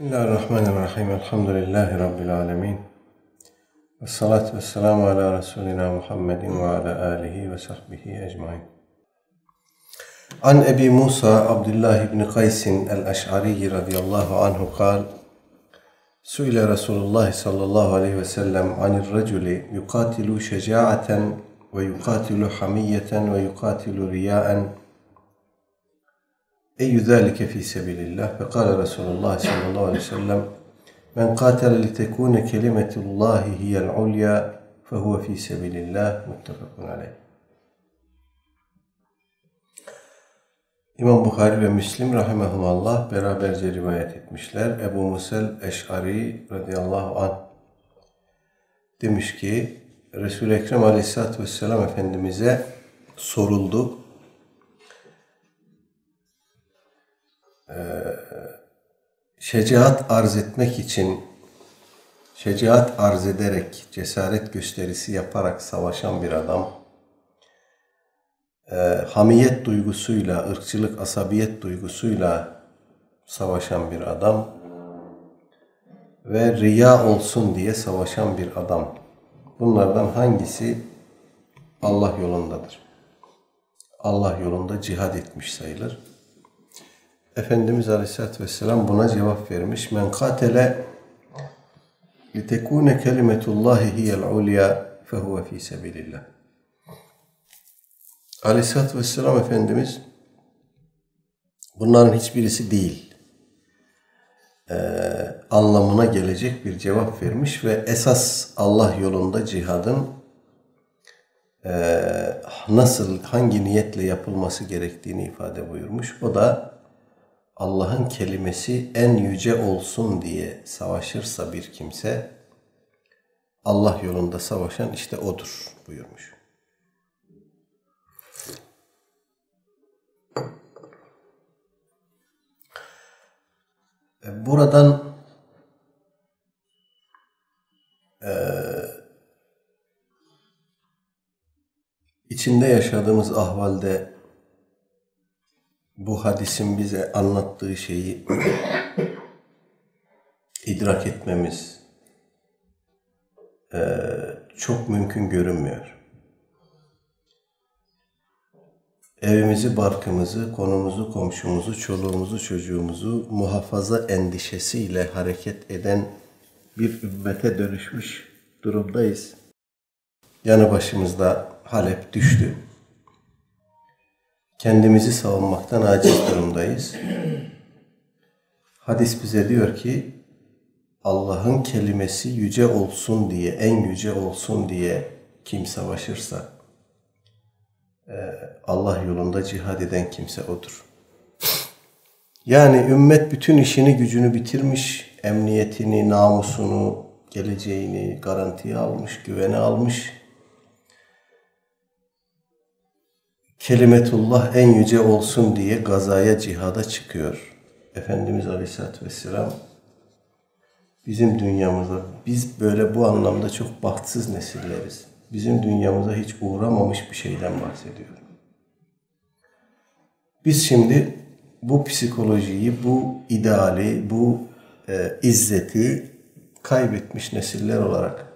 Bismillahirrahmanirrahim. Elhamdülillahi Rabbil alemin. Ve salatu ve selamu ala Resulina Muhammedin ve ala alihi ve sahbihi ecmain. An Ebi Musa Abdullah ibn Qaysin el-Eş'ari radıyallahu anhu kal Resulullah sallallahu aleyhi ve sellem anir raculi yukatilu şeca'aten ve yukatilu hamiyeten ve yukatilu riyaen Eyyü zâlike fî sebilillah ve kâle Resulullah sallallahu aleyhi ve sellem Men kâtele li tekûne kelimetullâhi hiyel ulya fehuve fî sebilillah muttefakun aleyh. İmam Bukhari ve Müslim rahimehumallah beraberce rivayet etmişler. Ebu Musel Eş'ari radıyallahu anh demiş ki Resul-i Ekrem aleyhissalatü vesselam Efendimiz'e soruldu. Şecaat arz etmek için şecaat arz ederek cesaret gösterisi yaparak savaşan bir adam e, hamiyet duygusuyla, ırkçılık, asabiyet duygusuyla savaşan bir adam ve riya olsun diye savaşan bir adam. Bunlardan hangisi Allah yolundadır? Allah yolunda cihad etmiş sayılır. Efendimiz Aleyhisselatü Vesselam buna cevap vermiş. Men katele litekune kelimetullahi hiyel ulya fehuve fi sebilillah. Aleyhisselatü Vesselam Efendimiz bunların hiçbirisi değil ee, anlamına gelecek bir cevap vermiş ve esas Allah yolunda cihadın e, nasıl, hangi niyetle yapılması gerektiğini ifade buyurmuş. O da Allah'ın kelimesi en yüce olsun diye savaşırsa bir kimse Allah yolunda savaşan işte odur buyurmuş. E, buradan e, içinde yaşadığımız ahvalde bu hadisin bize anlattığı şeyi idrak etmemiz e, çok mümkün görünmüyor. Evimizi, barkımızı, konumuzu, komşumuzu, çoluğumuzu, çocuğumuzu muhafaza endişesiyle hareket eden bir ümmete dönüşmüş durumdayız. Yanı başımızda Halep düştü kendimizi savunmaktan aciz durumdayız. Hadis bize diyor ki Allah'ın kelimesi yüce olsun diye, en yüce olsun diye kim savaşırsa e, Allah yolunda cihad eden kimse odur. Yani ümmet bütün işini gücünü bitirmiş, emniyetini, namusunu, geleceğini garantiye almış, güvene almış kelimetullah en yüce olsun diye gazaya, cihada çıkıyor. Efendimiz Aleyhisselatü Vesselam bizim dünyamıza, biz böyle bu anlamda çok bahtsız nesilleriz. Bizim dünyamıza hiç uğramamış bir şeyden bahsediyorum. Biz şimdi bu psikolojiyi, bu ideali, bu e, izzeti kaybetmiş nesiller olarak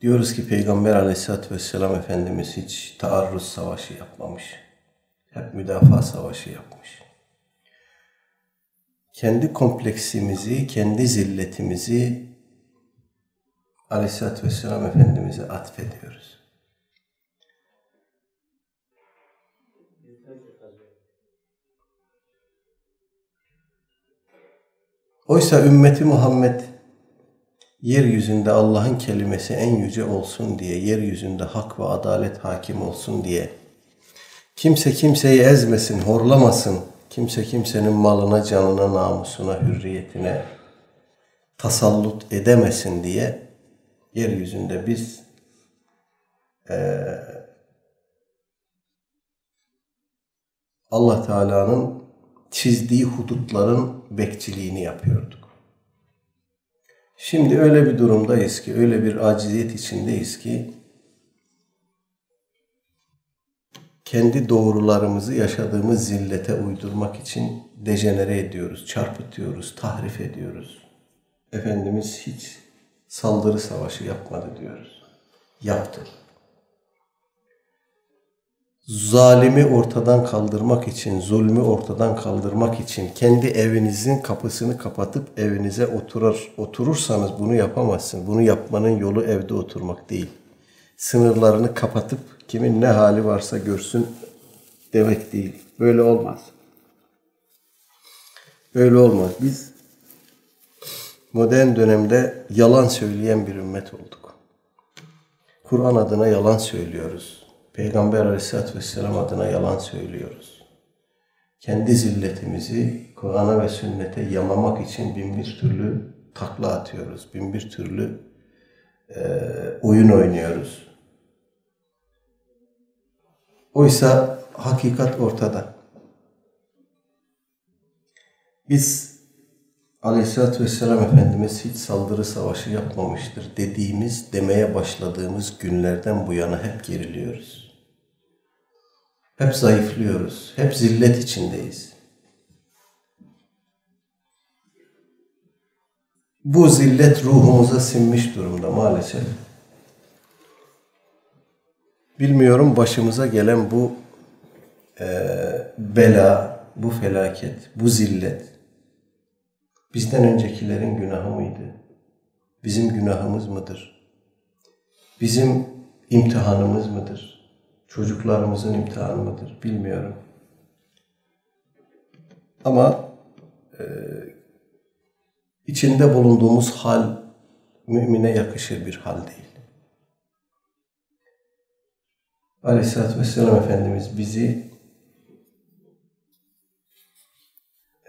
Diyoruz ki Peygamber aleyhissalatü vesselam Efendimiz hiç taarruz savaşı yapmamış. Hep müdafaa savaşı yapmış. Kendi kompleksimizi, kendi zilletimizi aleyhissalatü vesselam Efendimiz'e atfediyoruz. Oysa ümmeti Muhammed yeryüzünde Allah'ın kelimesi en yüce olsun diye, yeryüzünde hak ve adalet hakim olsun diye, kimse kimseyi ezmesin, horlamasın, kimse kimsenin malına, canına, namusuna, hürriyetine tasallut edemesin diye yeryüzünde biz e, Allah Teala'nın çizdiği hudutların bekçiliğini yapıyorduk. Şimdi öyle bir durumdayız ki, öyle bir aciziyet içindeyiz ki kendi doğrularımızı yaşadığımız zillete uydurmak için dejenere ediyoruz, çarpıtıyoruz, tahrif ediyoruz. Efendimiz hiç saldırı savaşı yapmadı diyoruz. Yaptı. Zalimi ortadan kaldırmak için, zulmü ortadan kaldırmak için kendi evinizin kapısını kapatıp evinize oturur, oturursanız bunu yapamazsın. Bunu yapmanın yolu evde oturmak değil. Sınırlarını kapatıp kimin ne hali varsa görsün demek değil. Böyle olmaz. Böyle olmaz. Biz modern dönemde yalan söyleyen bir ümmet olduk. Kur'an adına yalan söylüyoruz. Peygamber aleyhissalatü vesselam adına yalan söylüyoruz. Kendi zilletimizi Kur'an'a ve sünnete yamamak için bin bir türlü takla atıyoruz. Bin bir türlü e, oyun oynuyoruz. Oysa hakikat ortada. Biz Aleyhisselatü Vesselam Efendimiz hiç saldırı savaşı yapmamıştır dediğimiz, demeye başladığımız günlerden bu yana hep geriliyoruz. Hep zayıflıyoruz. Hep zillet içindeyiz. Bu zillet ruhumuza sinmiş durumda maalesef. Bilmiyorum başımıza gelen bu e, bela, bu felaket, bu zillet bizden öncekilerin günahı mıydı? Bizim günahımız mıdır? Bizim imtihanımız mıdır? Çocuklarımızın imtihanı mıdır? Bilmiyorum. Ama e, içinde bulunduğumuz hal mümine yakışır bir hal değil. Aleyhisselatü Vesselam Efendimiz bizi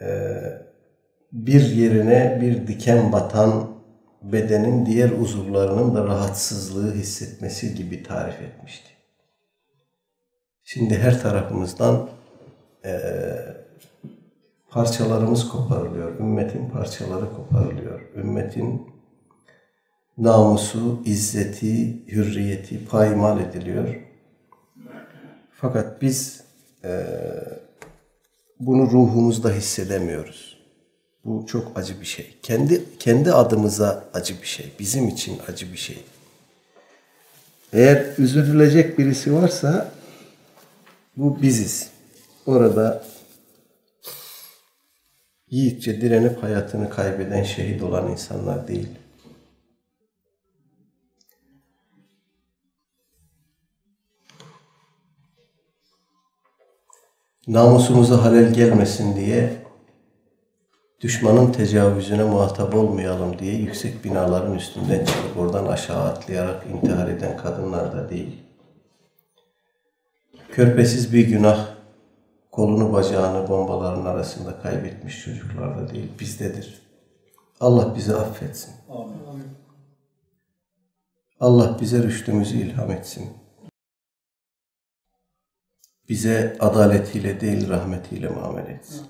e, bir yerine bir diken batan bedenin diğer uzuvlarının da rahatsızlığı hissetmesi gibi tarif etmişti. Şimdi her tarafımızdan e, parçalarımız koparılıyor. Ümmetin parçaları koparılıyor. Ümmetin namusu, izzeti, hürriyeti paymal ediliyor. Fakat biz e, bunu ruhumuzda hissedemiyoruz. Bu çok acı bir şey. Kendi kendi adımıza acı bir şey. Bizim için acı bir şey. Eğer üzülecek birisi varsa bu biziz. Orada yiğitçe direnip hayatını kaybeden, şehit olan insanlar değil. namusumuza halel gelmesin diye düşmanın tecavüzüne muhatap olmayalım diye yüksek binaların üstünden çıkıp oradan aşağı atlayarak intihar eden kadınlar da değil. Körpesiz bir günah kolunu bacağını bombaların arasında kaybetmiş çocuklar da değil bizdedir. Allah bizi affetsin. Amin. Allah bize rüştümüzü ilham etsin bize adaletiyle değil rahmetiyle muamele etsin.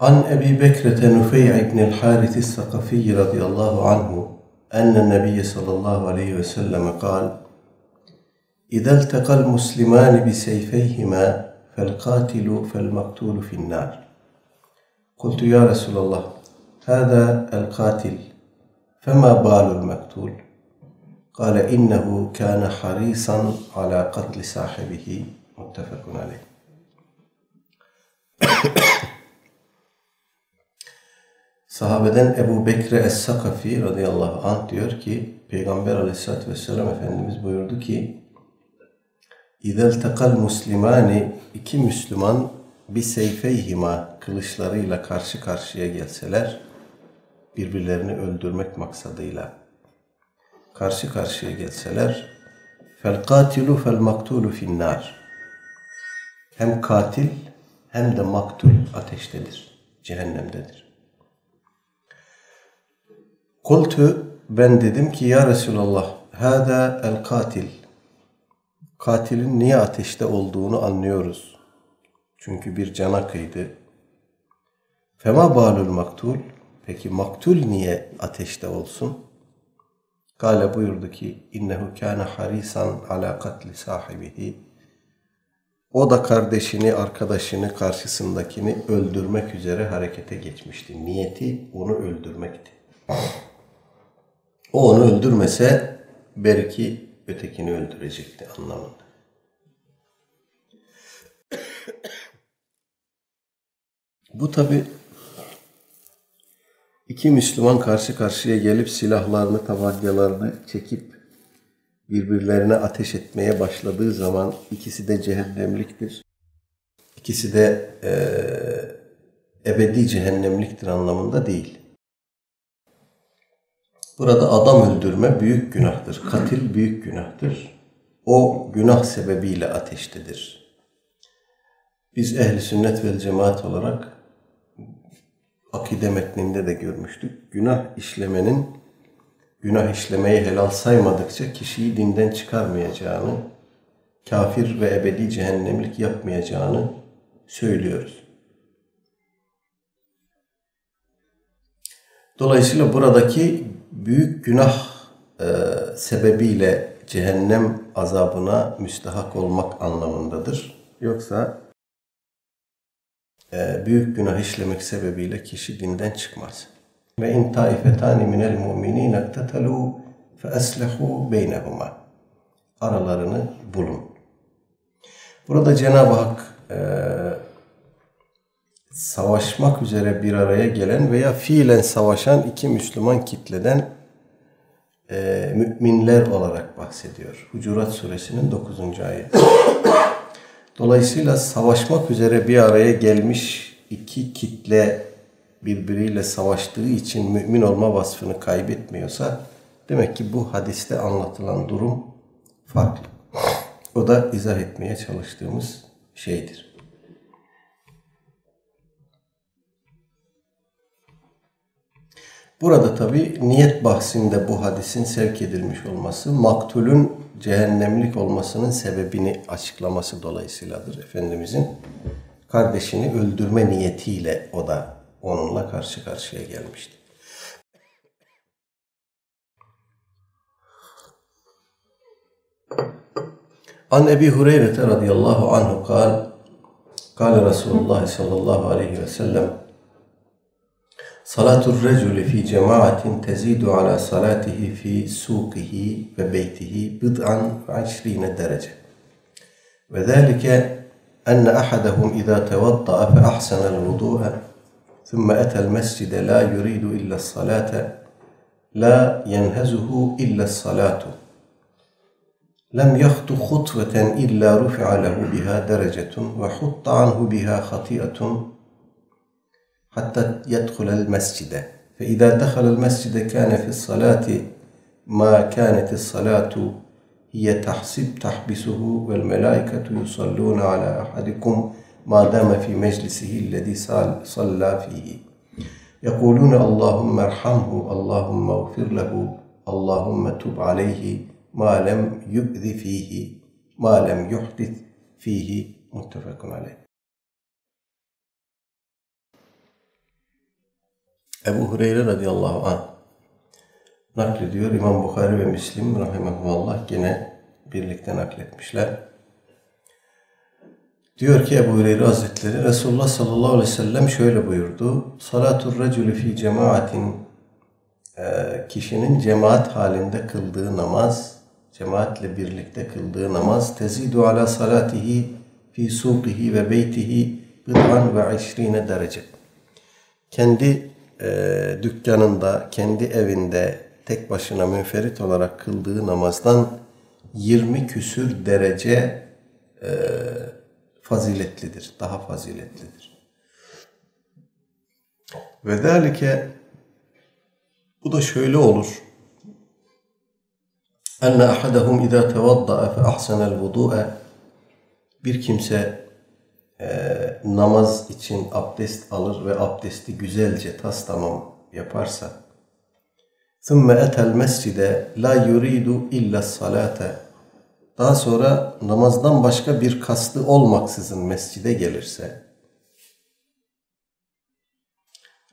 عن أبي بكرة نفيع بن الحارث الثقفي رضي الله عنه أن النبي صلى الله عليه وسلم قال إذا التقى المسلمان بسيفيهما فالقاتل فالمقتول في النار. قلت يا رسول الله هذا القاتل فما بال المقتول؟ قال إنه كان حريصا على قتل صاحبه. متفق عليه. Sahabeden Ebu Bekre Es-Sakafi radıyallahu anh diyor ki Peygamber aleyhissalatü vesselam Efendimiz buyurdu ki İzel tekal muslimani iki Müslüman bir seyfeyhima kılıçlarıyla karşı karşıya gelseler birbirlerini öldürmek maksadıyla karşı karşıya gelseler fel katilu fel maktulu finnar hem katil hem de maktul ateştedir, cehennemdedir. Kultu ben dedim ki ya Resulallah hada el katil katilin niye ateşte olduğunu anlıyoruz. Çünkü bir cana kıydı. Fema balul maktul. Peki maktul niye ateşte olsun? Kale buyurdu ki innehu kana harisan ala katli sahibihi. O da kardeşini, arkadaşını, karşısındakini öldürmek üzere harekete geçmişti. Niyeti onu öldürmekti. O onu öldürmese belki ötekini öldürecekti anlamında. Bu tabi iki Müslüman karşı karşıya gelip silahlarını, tabancalarını çekip birbirlerine ateş etmeye başladığı zaman ikisi de cehennemliktir. İkisi de e, ebedi cehennemliktir anlamında değil. Burada adam öldürme büyük günahtır. Katil büyük günahtır. O günah sebebiyle ateştedir. Biz ehli sünnet ve cemaat olarak akide metninde de görmüştük. Günah işlemenin günah işlemeyi helal saymadıkça kişiyi dinden çıkarmayacağını, kafir ve ebedi cehennemlik yapmayacağını söylüyoruz. Dolayısıyla buradaki büyük günah e, sebebiyle cehennem azabına müstahak olmak anlamındadır. Yoksa e, büyük günah işlemek sebebiyle kişi dinden çıkmaz. Ve in taifetani minel mu'minin ektetalu fe eslehu beynehuma. Aralarını bulun. Burada Cenab-ı Hak e, savaşmak üzere bir araya gelen veya fiilen savaşan iki Müslüman kitleden e, müminler olarak bahsediyor. Hucurat suresinin 9. ayet. Dolayısıyla savaşmak üzere bir araya gelmiş iki kitle birbiriyle savaştığı için mümin olma vasfını kaybetmiyorsa demek ki bu hadiste anlatılan durum farklı. O da izah etmeye çalıştığımız şeydir. Burada tabi niyet bahsinde bu hadisin sevk edilmiş olması maktulün cehennemlik olmasının sebebini açıklaması dolayısıyladır. Efendimizin kardeşini öldürme niyetiyle o da onunla karşı karşıya gelmişti. An Ebi Hureyre radıyallahu anhu kal, kal Resulullah sallallahu aleyhi ve sellem صلاة الرجل في جماعة تزيد على صلاته في سوقه وبيته بضعا وعشرين درجة. وذلك أن أحدهم إذا توضأ فأحسن الوضوء ثم أتى المسجد لا يريد إلا الصلاة لا ينهزه إلا الصلاة. لم يخط خطوة إلا رفع له بها درجة وحط عنه بها خطيئة حتى يدخل المسجد. فإذا دخل المسجد كان في الصلاة ما كانت الصلاة هي تحسب تحبسه والملائكة يصلون على أحدكم ما دام في مجلسه الذي صلى فيه. يقولون اللهم ارحمه اللهم اغفر له اللهم تب عليه ما لم يؤذ فيه ما لم يحدث فيه. متفق عليه. Ebu Hureyre radıyallahu anh naklediyor. İmam Bukhari ve Müslim rahimahullah yine birlikte nakletmişler. Diyor ki Ebu Hureyre Hazretleri Resulullah sallallahu aleyhi ve sellem şöyle buyurdu. Salatul recülü fi cemaatin e, kişinin cemaat halinde kıldığı namaz, cemaatle birlikte kıldığı namaz tezidu ala salatihi fi suqihi ve beytihi bid'an ve işrine derece. Kendi e, dükkanında, kendi evinde tek başına münferit olarak kıldığı namazdan 20 küsür derece e, faziletlidir, daha faziletlidir. Ve zalike bu da şöyle olur. Enne ahadahum izâ tevadda'a fe ahsenel bir kimse e, namaz için abdest alır ve abdesti güzelce tas tamam yaparsa ثُمَّ اَتَى الْمَسْجِدَ لَا يُرِيدُ اِلَّا الصَّلَاةَ daha sonra namazdan başka bir kastı olmaksızın mescide gelirse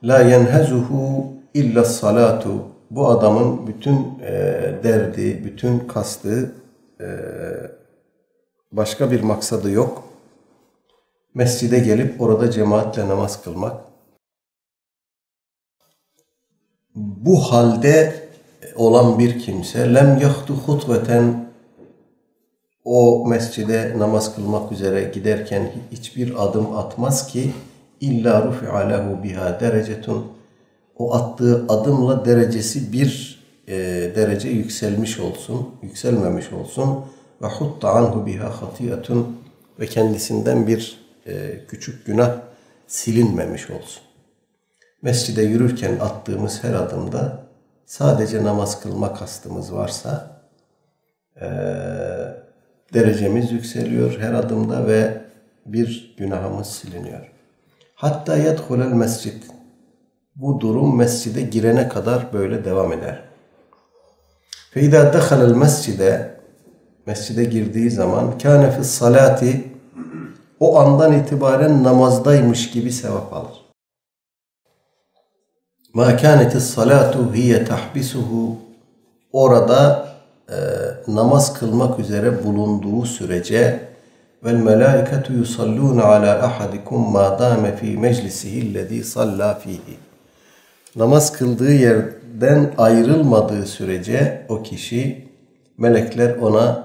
la yenhezuhu illa salatu bu adamın bütün e, derdi, bütün kastı e, başka bir maksadı yok. Mescide gelip orada cemaatle namaz kılmak. Bu halde olan bir kimse lem yahtu hutveten o mescide namaz kılmak üzere giderken hiçbir adım atmaz ki illa rufi'a lehu biha derecetun. O attığı adımla derecesi bir e, derece yükselmiş olsun, yükselmemiş olsun. Ve hutta anhu biha hatiyatun. Ve kendisinden bir e, küçük günah silinmemiş olsun. Mescide yürürken attığımız her adımda sadece namaz kılma kastımız varsa e, derecemiz yükseliyor her adımda ve bir günahımız siliniyor. Hatta yedhulel mescid. Bu durum mescide girene kadar böyle devam eder. Feyda dehalel mescide mescide girdiği zaman kâne fis salati o andan itibaren namazdaymış gibi sevap alır. Ma kânetis salatu hiye tahbisuhu orada e, namaz kılmak üzere bulunduğu sürece vel melâiketu yusallûne alâ ahadikum mâ dâme fî meclisihi lezî sallâ fîhî namaz kıldığı yerden ayrılmadığı sürece o kişi melekler ona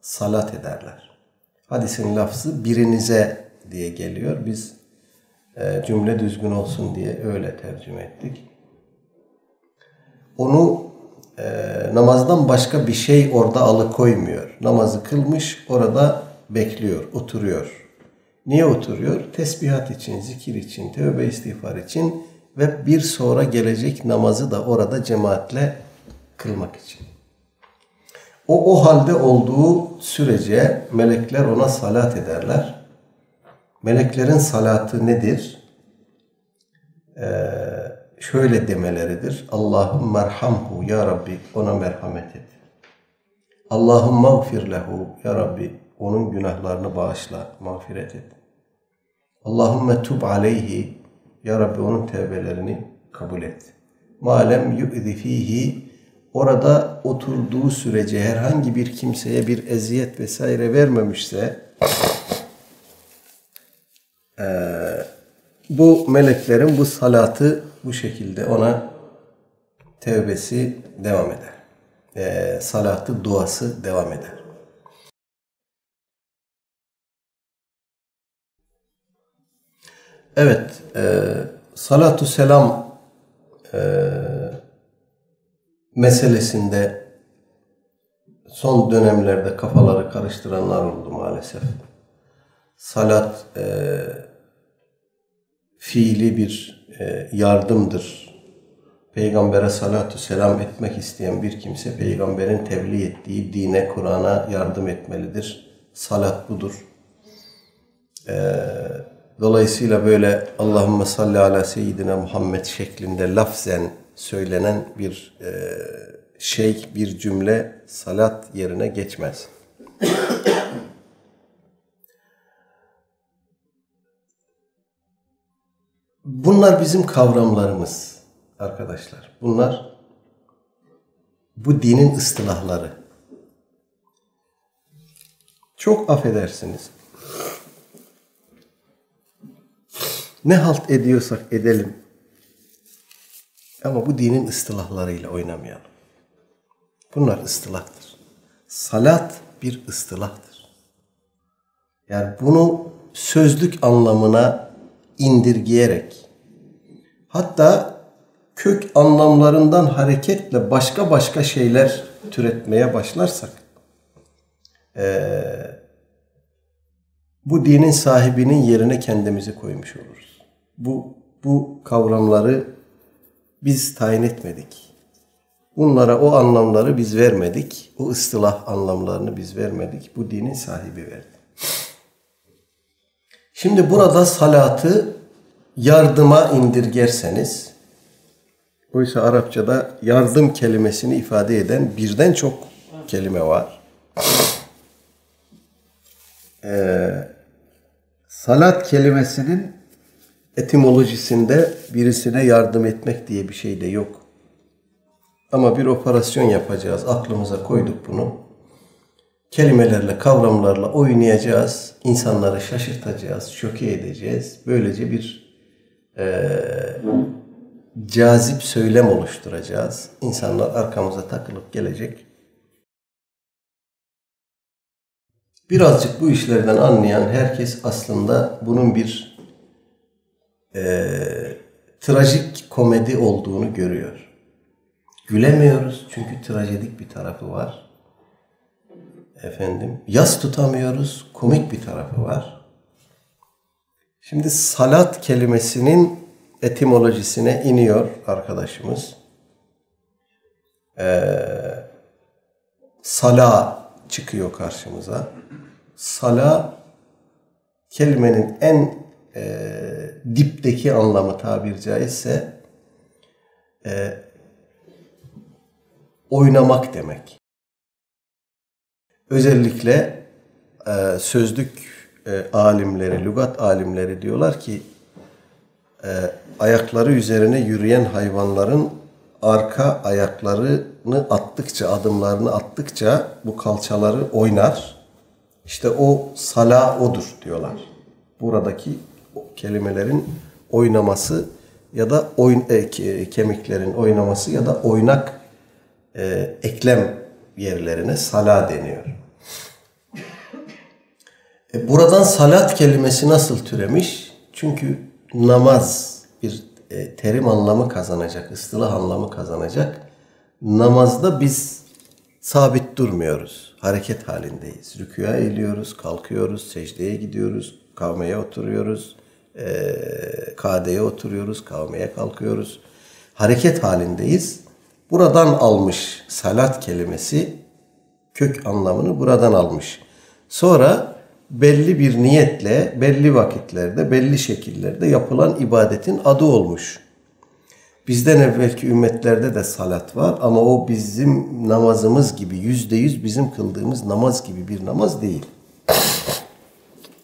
salat ederler. Hadisin lafzı birinize diye geliyor. Biz e, cümle düzgün olsun diye öyle tercüme ettik. Onu e, namazdan başka bir şey orada alıkoymuyor. Namazı kılmış orada bekliyor, oturuyor. Niye oturuyor? Tesbihat için, zikir için, tövbe istiğfar için ve bir sonra gelecek namazı da orada cemaatle kılmak için. O o halde olduğu sürece melekler ona salat ederler. Meleklerin salatı nedir? Ee, şöyle demeleridir. Allahum merhamhu ya Rabbi ona merhamet et. Allahum mağfir lehu ya Rabbi onun günahlarını bağışla, mağfiret et. Allahümme tub aleyhi ya Rabbi onun tevbelerini kabul et. Malem yu'zi fihi orada oturduğu sürece herhangi bir kimseye bir eziyet vesaire vermemişse e, bu meleklerin bu salatı bu şekilde ona tevbesi devam eder. E, salatı, duası devam eder. Evet, e, salatu selam e, meselesinde son dönemlerde kafaları karıştıranlar oldu maalesef. Salat e, fiili bir e, yardımdır. Peygambere salatu selam etmek isteyen bir kimse peygamberin tebliğ ettiği dine, Kur'an'a yardım etmelidir. Salat budur. Eee Dolayısıyla böyle Allahümme salli ala seyyidina Muhammed şeklinde lafzen söylenen bir e, şey, bir cümle salat yerine geçmez. Bunlar bizim kavramlarımız arkadaşlar. Bunlar bu dinin ıstılahları. Çok affedersiniz. Ne halt ediyorsak edelim. Ama bu dinin ıstılahlarıyla oynamayalım. Bunlar ıstılahtır. Salat bir ıstılahtır. Yani bunu sözlük anlamına indirgeyerek hatta kök anlamlarından hareketle başka başka şeyler türetmeye başlarsak ee, bu dinin sahibinin yerine kendimizi koymuş oluruz bu, bu kavramları biz tayin etmedik. Bunlara o anlamları biz vermedik. O ıstılah anlamlarını biz vermedik. Bu dinin sahibi verdi. Şimdi burada salatı yardıma indirgerseniz oysa Arapçada yardım kelimesini ifade eden birden çok kelime var. e, salat kelimesinin etimolojisinde birisine yardım etmek diye bir şey de yok. Ama bir operasyon yapacağız. Aklımıza koyduk bunu. Kelimelerle, kavramlarla oynayacağız. İnsanları şaşırtacağız, şoke edeceğiz. Böylece bir e, cazip söylem oluşturacağız. İnsanlar arkamıza takılıp gelecek. Birazcık bu işlerden anlayan herkes aslında bunun bir e, trajik komedi olduğunu görüyor. Gülemiyoruz çünkü trajedik bir tarafı var. Efendim, yas tutamıyoruz, komik bir tarafı var. Şimdi salat kelimesinin etimolojisine iniyor arkadaşımız. Ee, sala çıkıyor karşımıza. Sala kelimenin en e, dipteki anlamı tabir caizse e, oynamak demek. Özellikle e, sözlük e, alimleri, lügat alimleri diyorlar ki e, ayakları üzerine yürüyen hayvanların arka ayaklarını attıkça, adımlarını attıkça bu kalçaları oynar. İşte o sala odur diyorlar. Buradaki kelimelerin oynaması ya da oyun e, kemiklerin oynaması ya da oynak e, eklem yerlerine sala deniyor. E, buradan salat kelimesi nasıl türemiş? Çünkü namaz bir e, terim anlamı kazanacak, ıstılah anlamı kazanacak. Namazda biz sabit durmuyoruz. Hareket halindeyiz. Rüküya eğiliyoruz, kalkıyoruz, secdeye gidiyoruz, kavmeye oturuyoruz, e, kadeye oturuyoruz, kavmeye kalkıyoruz. Hareket halindeyiz. Buradan almış salat kelimesi kök anlamını buradan almış. Sonra belli bir niyetle, belli vakitlerde, belli şekillerde yapılan ibadetin adı olmuş. Bizden evvelki ümmetlerde de salat var ama o bizim namazımız gibi, yüzde yüz bizim kıldığımız namaz gibi bir namaz değil.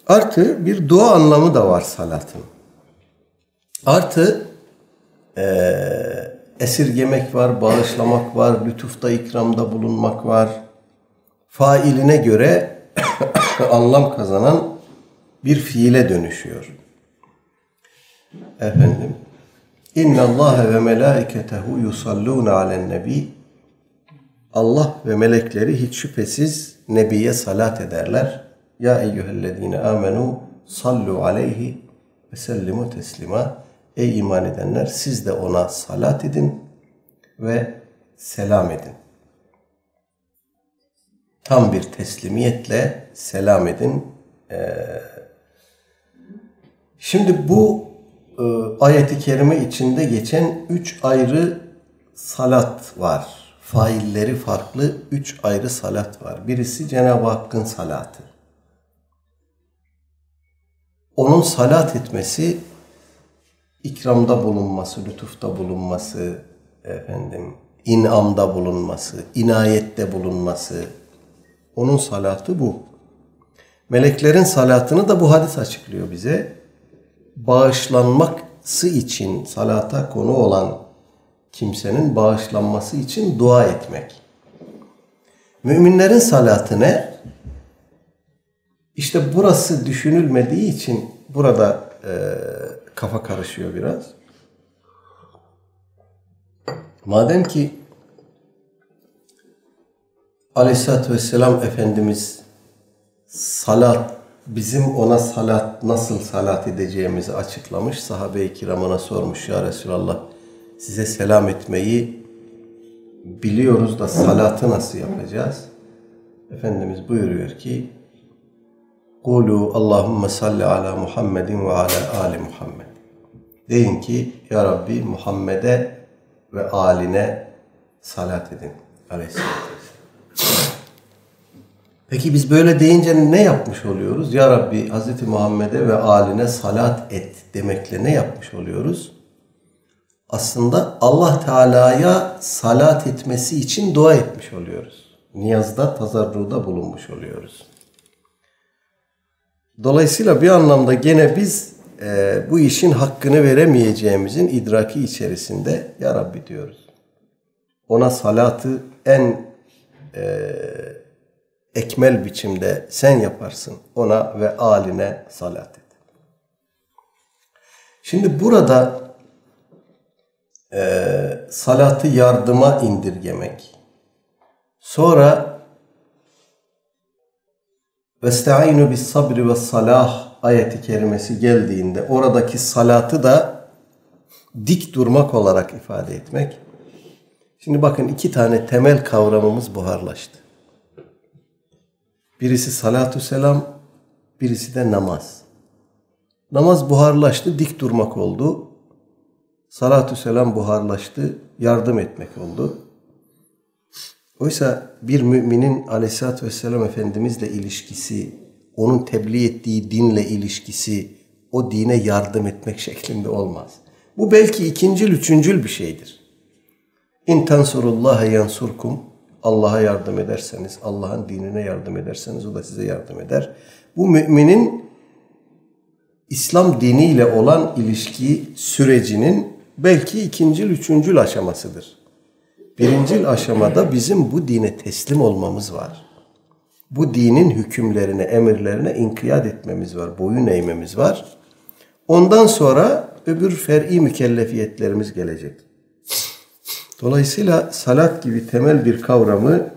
Artı bir dua anlamı da var salatın. Artı e, esirgemek var, bağışlamak var, lütufta ikramda bulunmak var. Failine göre anlam kazanan bir fiile dönüşüyor. Efendim, İnna Allah ve melaiketehu yusalluna alen nebi. Allah ve melekleri hiç şüphesiz Nebiye salat ederler. Ya eyyühellezine amenu sallu aleyhi ve sellimu teslima. Ey iman edenler siz de ona salat edin ve selam edin. Tam bir teslimiyetle selam edin. Ee, şimdi bu e, ayeti kerime içinde geçen üç ayrı salat var. Failleri farklı üç ayrı salat var. Birisi Cenab-ı Hakk'ın salatı. Onun salat etmesi ikramda bulunması, lütufta bulunması, efendim, inamda bulunması, inayette bulunması, onun salatı bu. Meleklerin salatını da bu hadis açıklıyor bize. Bağışlanması için salata konu olan kimsenin bağışlanması için dua etmek. Müminlerin salatı ne? İşte burası düşünülmediği için burada e, kafa karışıyor biraz. Madem ki Aleyhisselatü Vesselam Efendimiz salat, bizim ona salat, nasıl salat edeceğimizi açıklamış. Sahabe-i kiramına sormuş ya Resulallah size selam etmeyi biliyoruz da salatı nasıl yapacağız? Efendimiz buyuruyor ki Kulu Allahümme salli ala Muhammedin ve ala ali Muhammed. Deyin ki Ya Rabbi Muhammed'e ve aline salat edin. Aleyhisselatü Peki biz böyle deyince ne yapmış oluyoruz? Ya Rabbi Hz. Muhammed'e ve aline salat et demekle ne yapmış oluyoruz? Aslında Allah Teala'ya salat etmesi için dua etmiş oluyoruz. Niyazda, tazarruda bulunmuş oluyoruz. Dolayısıyla bir anlamda gene biz e, bu işin hakkını veremeyeceğimizin idraki içerisinde Ya Rabbi diyoruz. Ona salatı en e, ekmel biçimde sen yaparsın. Ona ve aline salat et. Şimdi burada e, salatı yardıma indirgemek. Sonra Vestaînü bis sabri ve salah ayeti kerimesi geldiğinde oradaki salatı da dik durmak olarak ifade etmek. Şimdi bakın iki tane temel kavramımız buharlaştı. Birisi salatü selam, birisi de namaz. Namaz buharlaştı, dik durmak oldu. Salatü selam buharlaştı, yardım etmek oldu. Oysa bir müminin aleyhissalatü vesselam Efendimizle ilişkisi, onun tebliğ ettiği dinle ilişkisi, o dine yardım etmek şeklinde olmaz. Bu belki ikincil, üçüncül bir şeydir. İn tansurullaha yansurkum. Allah'a yardım ederseniz, Allah'ın dinine yardım ederseniz o da size yardım eder. Bu müminin İslam diniyle olan ilişki sürecinin belki ikincil, üçüncül aşamasıdır. Birincil aşamada bizim bu dine teslim olmamız var. Bu dinin hükümlerine, emirlerine inkiyat etmemiz var, boyun eğmemiz var. Ondan sonra öbür fer'i mükellefiyetlerimiz gelecek. Dolayısıyla salat gibi temel bir kavramı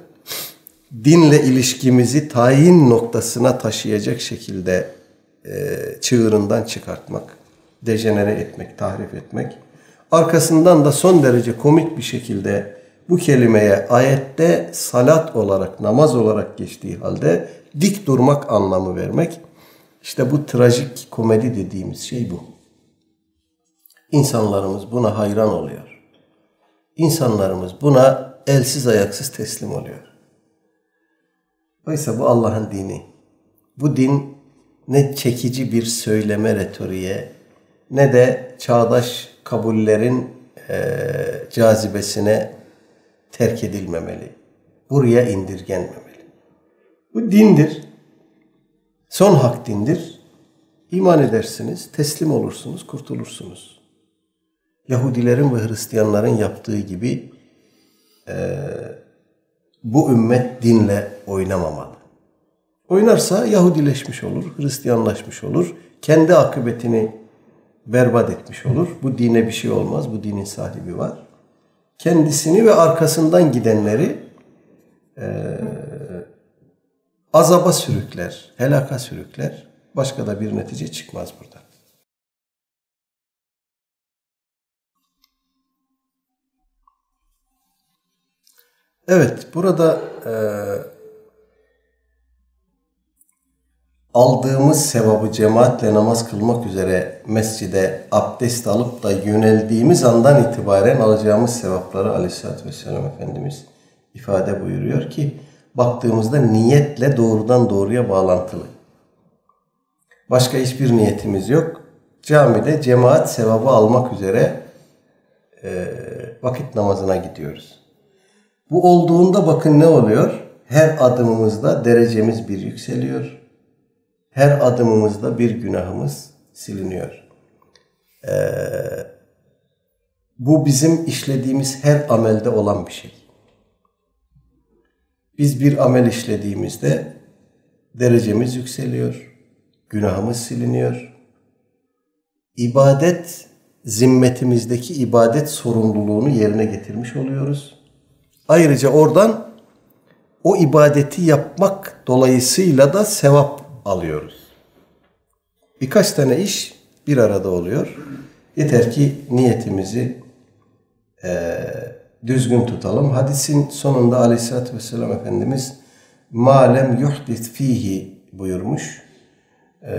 dinle ilişkimizi tayin noktasına taşıyacak şekilde e, çığırından çıkartmak, dejenere etmek, tahrif etmek. Arkasından da son derece komik bir şekilde bu kelimeye ayette salat olarak, namaz olarak geçtiği halde dik durmak anlamı vermek. İşte bu trajik komedi dediğimiz şey bu. İnsanlarımız buna hayran oluyor. İnsanlarımız buna elsiz ayaksız teslim oluyor. Oysa bu Allah'ın dini. Bu din ne çekici bir söyleme retoriğe ne de çağdaş kabullerin e, cazibesine terk edilmemeli. Buraya indirgenmemeli. Bu dindir. Son hak dindir. İman edersiniz, teslim olursunuz, kurtulursunuz. Yahudilerin ve Hristiyanların yaptığı gibi e, bu ümmet dinle oynamamalı. Oynarsa Yahudileşmiş olur, Hristiyanlaşmış olur. Kendi akıbetini berbat etmiş olur. Bu dine bir şey olmaz. Bu dinin sahibi var. Kendisini ve arkasından gidenleri e, azaba sürükler, helaka sürükler. Başka da bir netice çıkmaz burada. Evet, burada e, aldığımız sevabı cemaatle namaz kılmak üzere mescide abdest alıp da yöneldiğimiz andan itibaren alacağımız sevapları aleyhissalatü vesselam Efendimiz ifade buyuruyor ki baktığımızda niyetle doğrudan doğruya bağlantılı. Başka hiçbir niyetimiz yok. Camide cemaat sevabı almak üzere e, vakit namazına gidiyoruz. Bu olduğunda bakın ne oluyor? Her adımımızda derecemiz bir yükseliyor her adımımızda bir günahımız siliniyor. Ee, bu bizim işlediğimiz her amelde olan bir şey. Biz bir amel işlediğimizde derecemiz yükseliyor, günahımız siliniyor. İbadet zimmetimizdeki ibadet sorumluluğunu yerine getirmiş oluyoruz. Ayrıca oradan o ibadeti yapmak dolayısıyla da sevap alıyoruz. Birkaç tane iş bir arada oluyor. Yeter ki niyetimizi e, düzgün tutalım. Hadisin sonunda aleyhissalatü vesselam Efendimiz malem yuhdis fihi buyurmuş. E,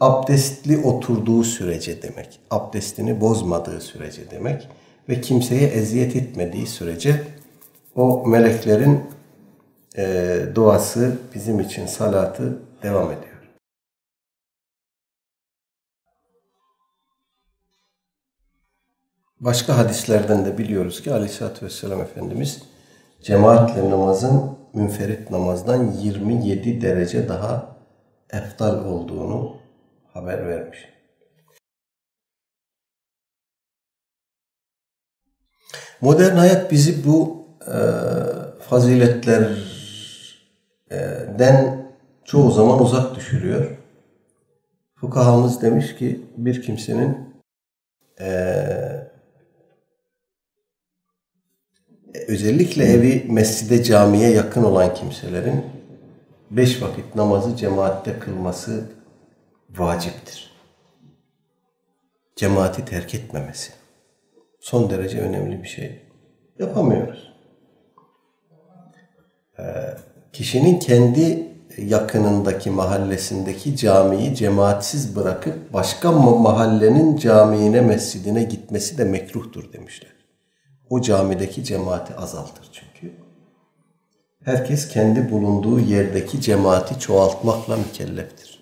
abdestli oturduğu sürece demek. Abdestini bozmadığı sürece demek. Ve kimseye eziyet etmediği sürece o meleklerin e, duası bizim için salatı devam ediyor. Başka hadislerden de biliyoruz ki Aleyhisselatü Vesselam Efendimiz cemaatle namazın münferit namazdan 27 derece daha eftal olduğunu haber vermiş. Modern hayat bizi bu e, faziletlerden çoğu zaman uzak düşürüyor. Fukahamız demiş ki bir kimsenin e, özellikle evi mescide camiye yakın olan kimselerin beş vakit namazı cemaatte kılması vaciptir. Cemaati terk etmemesi. Son derece önemli bir şey. Yapamıyoruz. Ee, kişinin kendi yakınındaki mahallesindeki camiyi cemaatsiz bırakıp başka mahallenin camiine, mescidine gitmesi de mekruhtur demişler. O camideki cemaati azaltır çünkü. Herkes kendi bulunduğu yerdeki cemaati çoğaltmakla mükelleftir.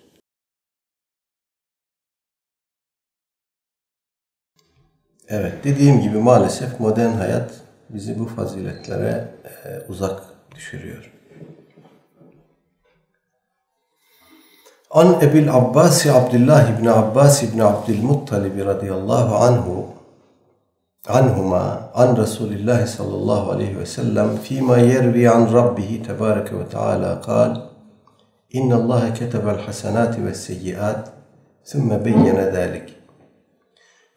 Evet, dediğim gibi maalesef modern hayat bizi bu faziletlere e, uzak düşürüyor. عن أبي العباس عبد الله بن عباس بن عبد المطلب رضي الله عنه عنهما عن رسول الله صلى الله عليه وسلم فيما يروي عن ربه تبارك وتعالى قال إن الله كتب الحسنات والسيئات ثم بين ذلك.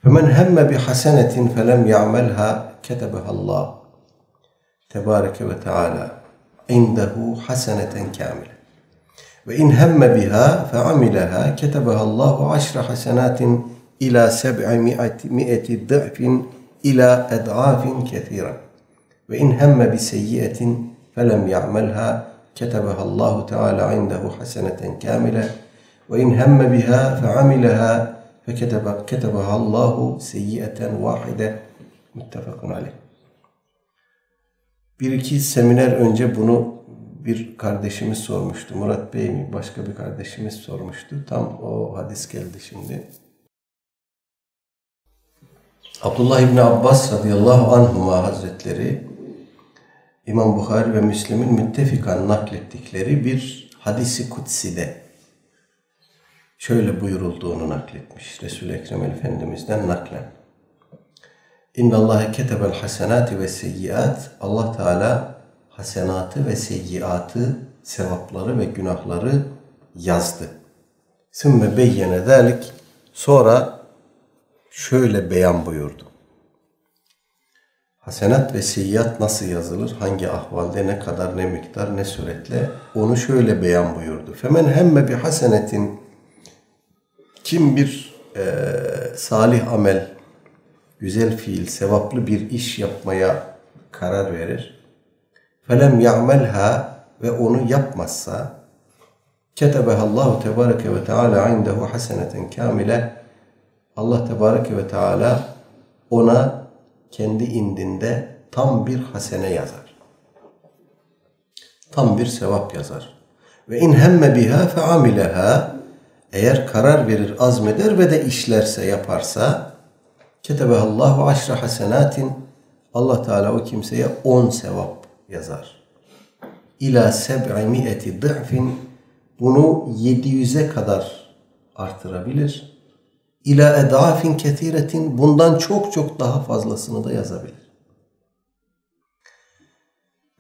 فمن هم بحسنة فلم يعملها كتبها الله تبارك وتعالى عنده حسنة كاملة. Ve in hemme biha fe amileha ketebeha Allahu aşra hasenatin ila seb'i mi'eti dı'fin ila ed'afin kethiren. Ve in hemme bi seyyiyetin felem ya'melha ketebeha Allahu Teala indehu haseneten kamile ve in hemme biha fe amileha fe ketebeha Allahu seyyieten vahide muttefakun aleyh. Bir iki seminer önce bunu bir kardeşimiz sormuştu. Murat Bey mi? Başka bir kardeşimiz sormuştu. Tam o hadis geldi şimdi. Abdullah İbni Abbas radıyallahu anhuma hazretleri İmam Bukhari ve Müslim'in müttefikan naklettikleri bir hadisi kutside şöyle buyurulduğunu nakletmiş. Resul-i Ekrem Efendimiz'den naklen. İnna Allahe ketebel hasenati ve seyyiat. Allah Teala hasenatı ve seyyiatı, sevapları ve günahları yazdı. Sümme beyyene zalik. Sonra şöyle beyan buyurdu. Hasenat ve seyyiat nasıl yazılır? Hangi ahvalde, ne kadar, ne miktar, ne suretle? Onu şöyle beyan buyurdu. Femen hemme bi hasenetin kim bir e, salih amel, güzel fiil, sevaplı bir iş yapmaya karar verir. Felem ya'melha ve onu yapmazsa ketebehallahu tebareke ve teala indehu haseneten kamile Allah Tebareke ve Teala ona kendi indinde tam bir hasene yazar. Tam bir sevap yazar. Ve in hemme biha fe amileha eğer karar verir, azmeder ve de işlerse, yaparsa ketebehallahu aşra hasenatin Allah Teala o kimseye on sevap yazar. İla seb'i mi'eti dı'fin bunu 700'e kadar artırabilir ila edafin ketiretin bundan çok çok daha fazlasını da yazabilir.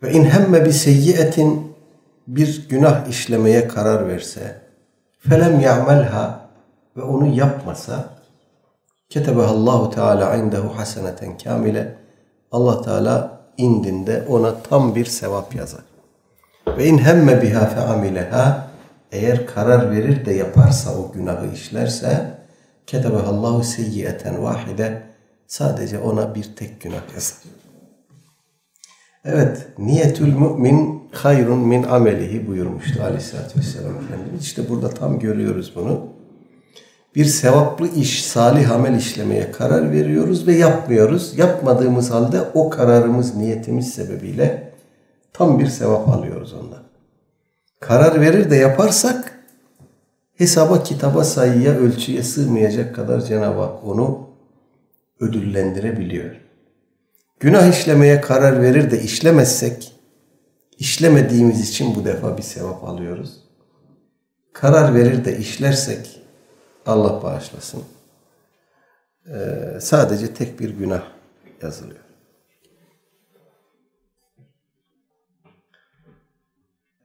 Ve in hemme bi seyyiyetin bir günah işlemeye karar verse felem ya'melha ve onu yapmasa ketebehallahu teala indehu haseneten kamile Allah Teala indinde ona tam bir sevap yazar. Ve in hemme biha fe amileha eğer karar verir de yaparsa o günahı işlerse ketebehallahu seyyiyeten vahide sadece ona bir tek günah yazar. Evet, niyetül mümin hayrun min amelihi buyurmuştu aleyhissalatü vesselam Efendimiz. İşte burada tam görüyoruz bunu. Bir sevaplı iş, salih amel işlemeye karar veriyoruz ve yapmıyoruz. Yapmadığımız halde o kararımız, niyetimiz sebebiyle tam bir sevap alıyoruz ondan. Karar verir de yaparsak hesaba, kitaba, sayıya, ölçüye sığmayacak kadar Cenab-ı Hak onu ödüllendirebiliyor. Günah işlemeye karar verir de işlemezsek, İşlemediğimiz için bu defa bir sevap alıyoruz. Karar verir de işlersek Allah bağışlasın. Ee, sadece tek bir günah yazılıyor.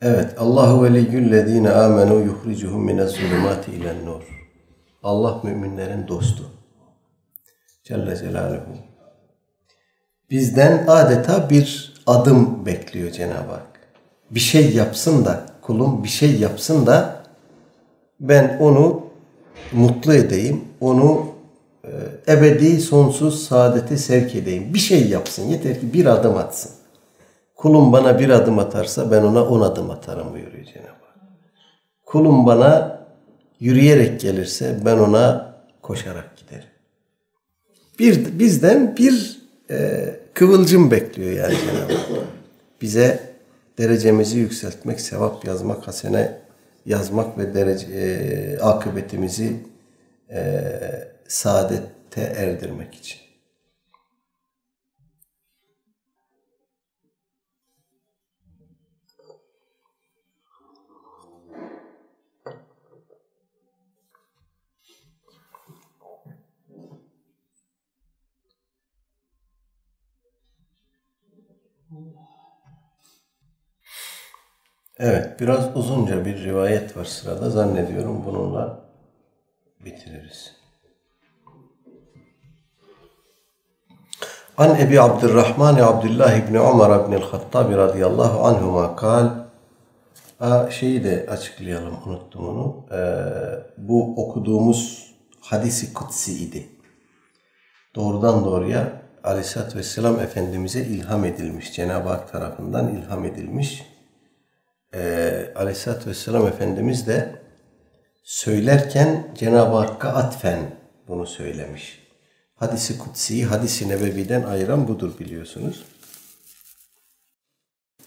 Evet. Allahu veliyyüllezine amenu yuhricuhum minez zulumati ilen nur. Allah müminlerin dostu. Celle Celaluhu. Bizden adeta bir adım bekliyor Cenab-ı Hak. Bir şey yapsın da, kulum bir şey yapsın da ben onu mutlu edeyim, onu e, ebedi sonsuz saadete sevk edeyim. Bir şey yapsın, yeter ki bir adım atsın. Kulum bana bir adım atarsa ben ona on adım atarım buyuruyor Cenab-ı Hak. Kulum bana yürüyerek gelirse ben ona koşarak giderim. Bir, bizden bir e, kıvılcım bekliyor yani Cenab-ı Hak. Bize derecemizi yükseltmek, sevap yazmak, hasene yazmak ve derece, e, akıbetimizi e, saadette erdirmek için. Evet, biraz uzunca bir rivayet var sırada. Zannediyorum bununla bitiririz. An Ebi Abdurrahman Abdullah İbni Umar İbni Hattabi radıyallahu anhuma kal Aa, şeyi de açıklayalım, unuttum onu. Ee, bu okuduğumuz hadisi kutsi idi. Doğrudan doğruya Aleyhisselatü Vesselam Efendimiz'e ilham edilmiş. Cenab-ı Hak tarafından ilham edilmiş e, Aleyhisselatü Vesselam Efendimiz de söylerken Cenab-ı Hakk'a atfen bunu söylemiş. Hadisi Kutsi'yi hadisi Nebevi'den ayıran budur biliyorsunuz.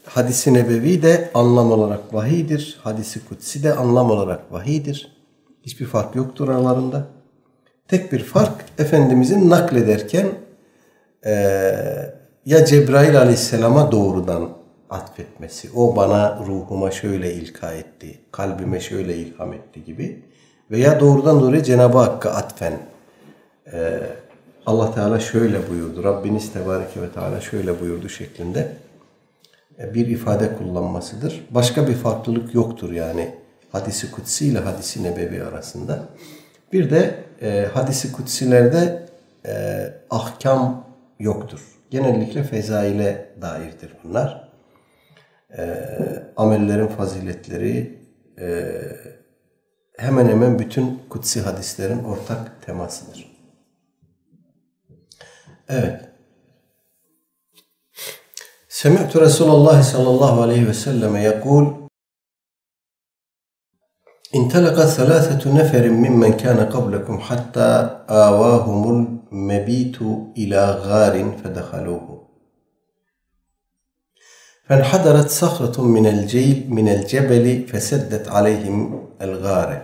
Hadisi Nebevi de anlam olarak vahidir. Hadisi Kutsi de anlam olarak vahidir. Hiçbir fark yoktur aralarında. Tek bir fark Efendimizin naklederken e, ya Cebrail Aleyhisselam'a doğrudan atfetmesi. O bana ruhuma şöyle ilka etti, kalbime şöyle ilham etti gibi. Veya doğrudan doğruya Cenab-ı Hakk'a atfen. Ee, Allah Teala şöyle buyurdu. Rabbiniz Tebareke ve Teala şöyle buyurdu şeklinde e, bir ifade kullanmasıdır. Başka bir farklılık yoktur yani hadisi kutsi ile hadisi nebevi arasında. Bir de e, hadisi kutsilerde e, ahkam yoktur. Genellikle fezaile dairdir bunlar e, amellerin faziletleri e, hemen hemen bütün kutsi hadislerin ortak temasıdır. Evet. Semi'tu Resulullah sallallahu aleyhi ve selleme yekul انطلق ثلاثة نفر ممن كان قبلكم حتى آواهم المبيت إلى غار فدخلوه فانحدرت صخرة من الجيل من الجبل فسدت عليهم الغارة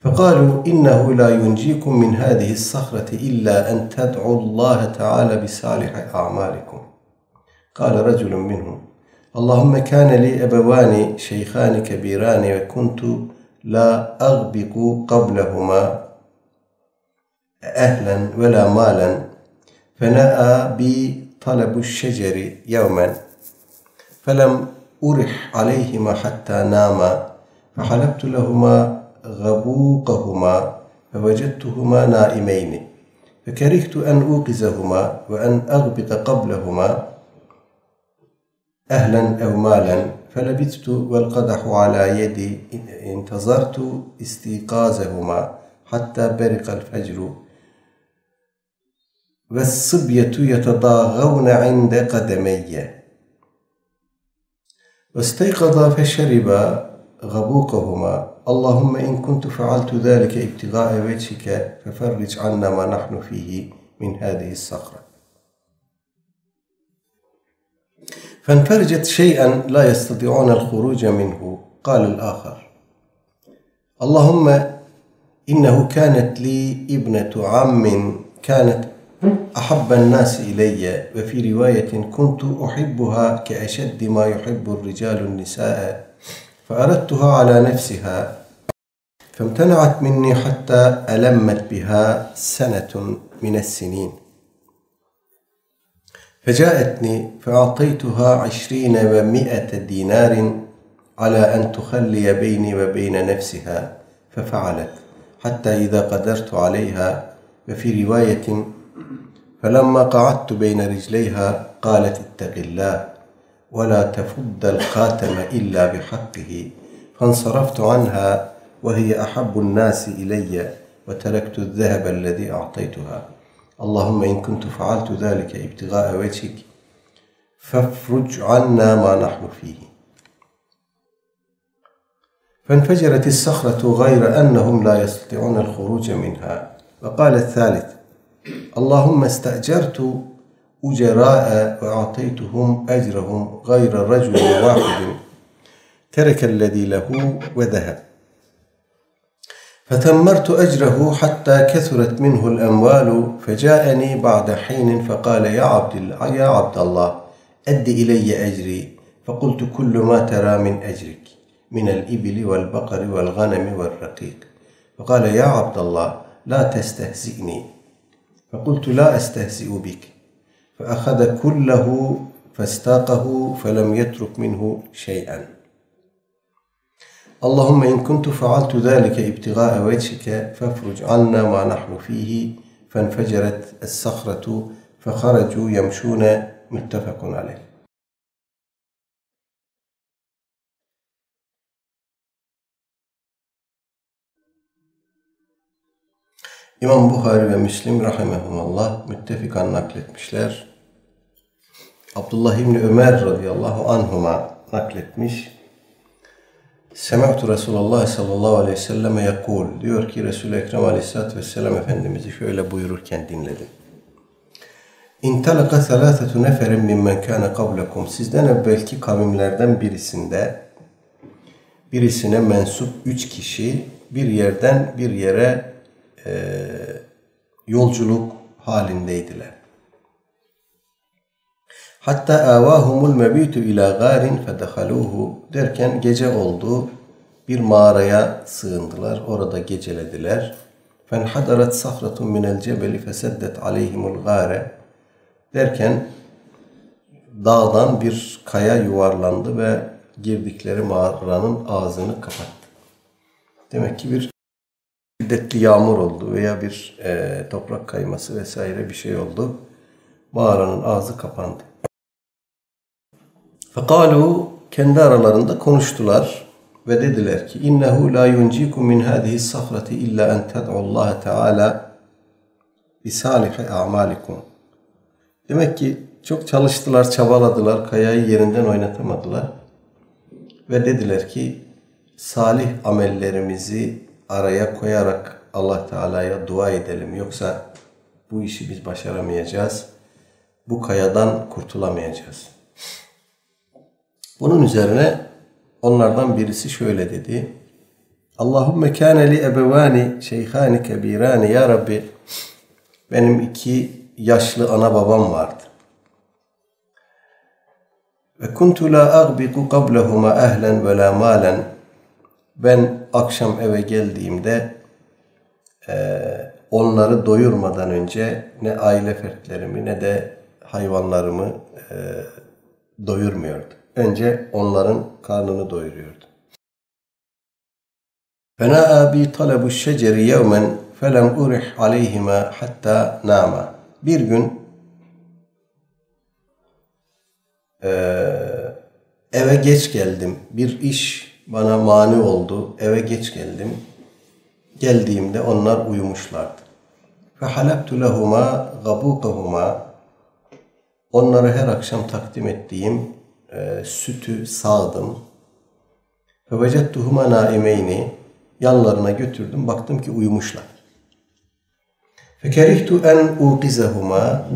فقالوا إنه لا ينجيكم من هذه الصخرة إلا أن تدعوا الله تعالى بصالح أعمالكم. قال رجل منهم اللهم كان لي أبوان شيخان كبيران وكنت لا أغبق قبلهما أهلا ولا مالا فنأى بي طلب الشجر يوما فلم أرح عليهما حتى ناما فحلبت لهما غبوقهما فوجدتهما نائمين فكرهت أن أوقظهما وأن أغبط قبلهما أهلا أو مالا فلبثت والقدح على يدي انتظرت استيقاظهما حتى برق الفجر. والصبية يتضاغون عند قدمي. واستيقظ فشرب غبوقهما. اللهم إن كنت فعلت ذلك ابتغاء وجهك ففرج عنا ما نحن فيه من هذه الصخرة. فانفرجت شيئا لا يستطيعون الخروج منه. قال الآخر اللهم إنه كانت لي ابنة عم كانت أحب الناس إلي وفي رواية كنت أحبها كأشد ما يحب الرجال النساء فأردتها على نفسها فامتنعت مني حتى ألمت بها سنة من السنين. فجاءتني فأعطيتها عشرين ومائة دينار على أن تخلي بيني وبين نفسها ففعلت حتى إذا قدرت عليها. وفي رواية فلما قعدت بين رجليها قالت اتق الله ولا تفد الخاتم إلا بحقه فانصرفت عنها وهي أحب الناس إلي وتركت الذهب الذي أعطيتها. اللهم إن كنت فعلت ذلك ابتغاء وجهك فافرج عنا ما نحن فيه. فانفجرت الصخرة غير أنهم لا يستطيعون الخروج منها. وقال الثالث اللهم استأجرت أجراء وأعطيتهم أجرهم غير رجل واحد. ترك الذي له وذهب. فتمرت أجره حتى كثرت منه الأموال فجاءني بعد حين فقال يا عبد يا عبد الله أد إلي أجري. فقلت كل ما ترى من أجرك من الإبل والبقر والغنم والرقيق. فقال يا عبد الله لا تستهزئني. فقلت لا أستهزئ بك. فأخذ كله فاستاقه فلم يترك منه شيئا. اللهم إن كنت فعلت ذلك ابتغاء وجهك فافرج عنا ما نحن فيه. فانفجرت الصخرة فخرجوا يمشون متفق عليه. İmam Bukhari ve Müslim rahimehumallah müttefikan nakletmişler. Abdullah İbni Ömer radıyallahu anhuma nakletmiş. Sema'tu Resulullah sallallahu aleyhi ve selleme yakul. Diyor ki Resul-i Ekrem aleyhissalatü vesselam Efendimiz'i şöyle buyururken dinledim. İntalaka thalâthetu neferin mimmen kâne kablekum. Sizden evvelki kavimlerden birisinde birisine mensup üç kişi bir yerden bir yere e, yolculuk halindeydiler. Hatta avahumul mebitu ila garin fedehaluhu derken gece oldu. Bir mağaraya sığındılar. Orada gecelediler. Fenhadarat sahratun minel cebeli feseddet aleyhimul gare derken dağdan bir kaya yuvarlandı ve girdikleri mağaranın ağzını kapattı. Demek ki bir şiddetli yağmur oldu veya bir e, toprak kayması vesaire bir şey oldu. Mağaranın ağzı kapandı. Fekalu kendi aralarında konuştular ve dediler ki innehu la yuncikum min hadihi safrati illa en ted'u Allah Teala bi salihi a'malikum. Demek ki çok çalıştılar, çabaladılar, kayayı yerinden oynatamadılar. Ve dediler ki salih amellerimizi araya koyarak Allah Teala'ya dua edelim. Yoksa bu işi biz başaramayacağız. Bu kayadan kurtulamayacağız. Bunun üzerine onlardan birisi şöyle dedi. Allahümme kâne li ebevâni şeyhâni kebîrâni ya Rabbi benim iki yaşlı ana babam vardı. Ve kuntu la agbiku qablahuma ehlen ve la malen ben akşam eve geldiğimde e, onları doyurmadan önce ne aile fertlerimi ne de hayvanlarımı e, doyurmuyordu. Önce onların karnını doyuruyordu. Fena abi talabu şeceri yevmen felem urih aleyhima hatta nama. Bir gün e, eve geç geldim. Bir iş bana mani oldu. Eve geç geldim. Geldiğimde onlar uyumuşlardı. Ve halaktu lehuma gabukahuma onlara her akşam takdim ettiğim e, sütü sağdım. Ve vecettuhuma naimeyni yanlarına götürdüm. Baktım ki uyumuşlar. Fekerihtu en uqizehuma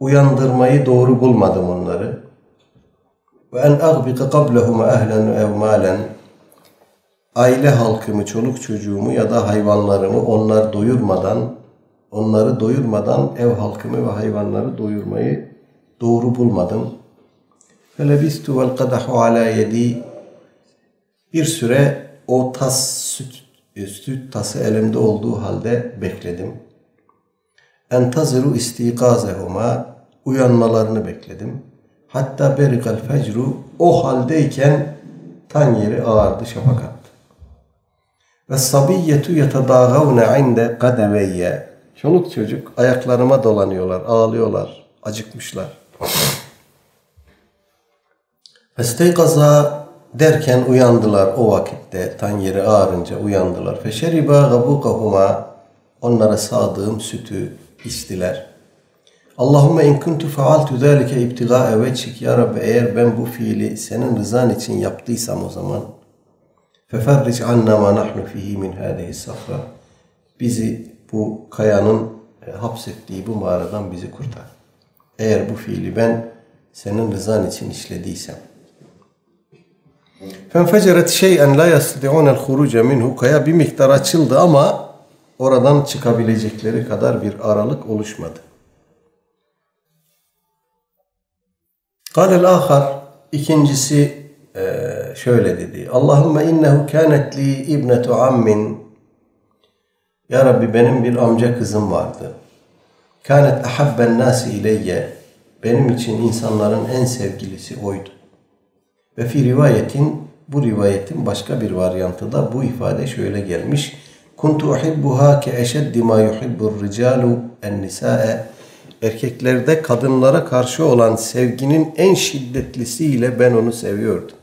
uyandırmayı doğru bulmadım onları. Ve en agbika qablehuma ehlen ev malen aile halkımı, çoluk çocuğumu ya da hayvanlarımı onlar doyurmadan onları doyurmadan ev halkımı ve hayvanları doyurmayı doğru bulmadım. Felebistu vel kadahu ala bir süre o tas süt, süt tası elimde olduğu halde bekledim. Entaziru istikazehuma uyanmalarını bekledim. Hatta berikal fecru o haldeyken tan yeri ağardı şafak attı. Ve sabiyyetu yetedâgavne inde kademeyye. Çoluk çocuk ayaklarıma dolanıyorlar, ağlıyorlar, acıkmışlar. Festeykaza derken uyandılar o vakitte. Tan yeri ağarınca uyandılar. Feşeriba gabukahuma onlara sağdığım sütü içtiler. Allahümme in kuntu faaltu zâlike ibtigâe veçik. Ya Rabbi eğer ben bu fiili senin rızan için yaptıysam o zaman feferric anna ma nahnu fihi min hâzihi safra. Bizi bu kayanın e, hapsettiği bu mağaradan bizi kurtar. Eğer bu fiili ben senin rızan için işlediysem. فَانْفَجَرَتْ شَيْئًا لَا يَسْتَطِعُونَ الْخُرُوجَ مِنْهُ Kaya bir miktar açıldı ama oradan çıkabilecekleri kadar bir aralık oluşmadı. Kadel ahar ikincisi e, şöyle dedi. Allahümme innehu kânet li ibnetu ammin. Ya Rabbi benim bir amca kızım vardı. Kânet ahabben nâsi ileyye. Benim için insanların en sevgilisi oydu. Ve fi rivayetin bu rivayetin başka bir varyantı da bu ifade şöyle gelmiş. Kuntu uhibbuha ke eşeddi ma yuhibbur ricalu en nisa'e erkeklerde kadınlara karşı olan sevginin en şiddetlisiyle ben onu seviyordum.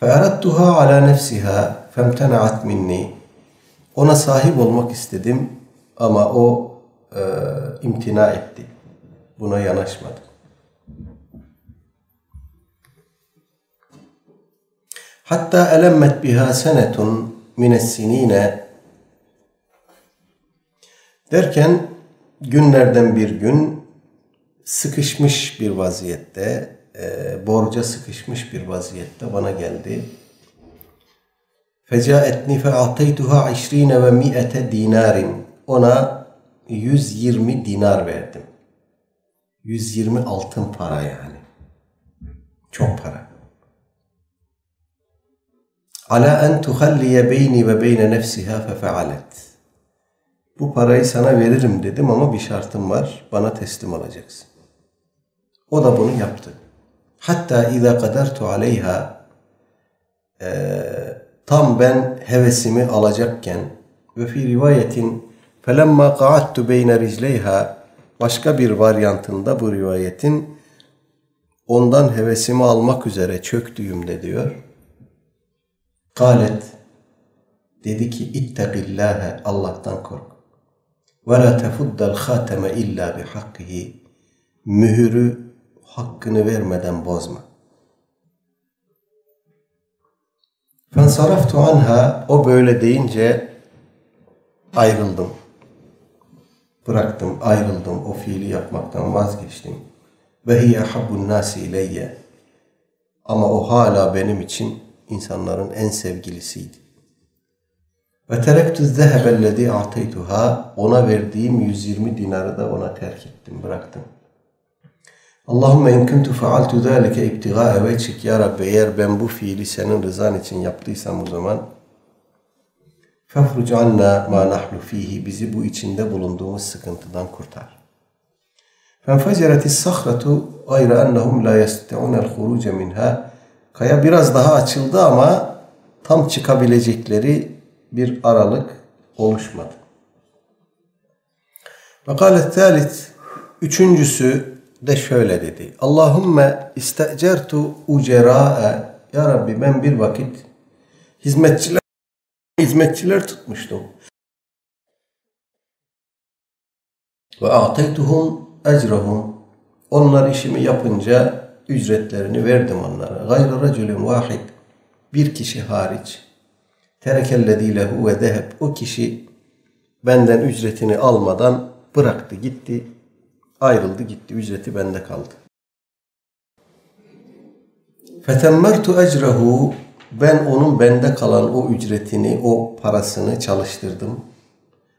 فَاَرَدْتُهَا عَلَى نَفْسِهَا فَامْتَنَعَتْ minni. Ona sahip olmak istedim ama o e, imtina etti. Buna yanaşmadı. Hatta elemmet biha senetun mines sinine derken günlerden bir gün sıkışmış bir vaziyette, e, borca sıkışmış bir vaziyette bana geldi. Fecaetni fe ateytuha işrine ve mi'ete dinarin. Ona 120 dinar verdim. 120 altın para yani. Çok para. Ala en tuhalliye beyni ve beyne nefsiha fe fealet. Bu parayı sana veririm dedim ama bir şartım var. Bana teslim olacaksın. O da bunu yaptı. Hatta izâ kadertu aleyha tam ben hevesimi alacakken ve fi rivayetin felemma qa'attu beyne ricleyha başka bir varyantında bu rivayetin ondan hevesimi almak üzere çöktüğümde diyor. Kalet dedi ki ittegillâhe Allah'tan kork. Ve la tefuddel hateme illa bi hakkihi. Mühürü hakkını vermeden bozma. Fensaraftu anha o böyle deyince ayrıldım. Bıraktım, ayrıldım. O fiili yapmaktan vazgeçtim. Ve hiye habbun nasi ileyye. Ama o hala benim için insanların en sevgilisiydi. Ve terektü zehebellezi ateytuha ona verdiğim 120 dinarı da ona terk ettim, bıraktım. Allahümme in kuntu faaltu zâlike ibtigâe veçik ya Rabbi eğer ben bu fiili senin rızan için yaptıysam o zaman fefruc anna ma nahnu fihi bizi bu içinde bulunduğumuz sıkıntıdan kurtar. فَانْفَجَرَتِ السَّخْرَةُ غَيْرَ أَنَّهُمْ لَا يَسْتَعُونَ الْخُرُوجَ مِنْهَا Kaya biraz daha açıldı ama tam çıkabilecekleri bir aralık oluşmadı. Ve tâlit üçüncüsü de şöyle dedi. Allahümme istecertu ucerâe Ya Rabbi ben bir vakit hizmetçiler hizmetçiler tutmuştum. Ve a'teytuhum ecrahum onlar işimi yapınca ücretlerini verdim onlara. Gayrı raculun vahid bir kişi hariç terekellezî lehu ve deheb o kişi benden ücretini almadan bıraktı gitti ayrıldı gitti ücreti bende kaldı. Fetemmertu ecrehu ben onun bende kalan o ücretini, o parasını çalıştırdım.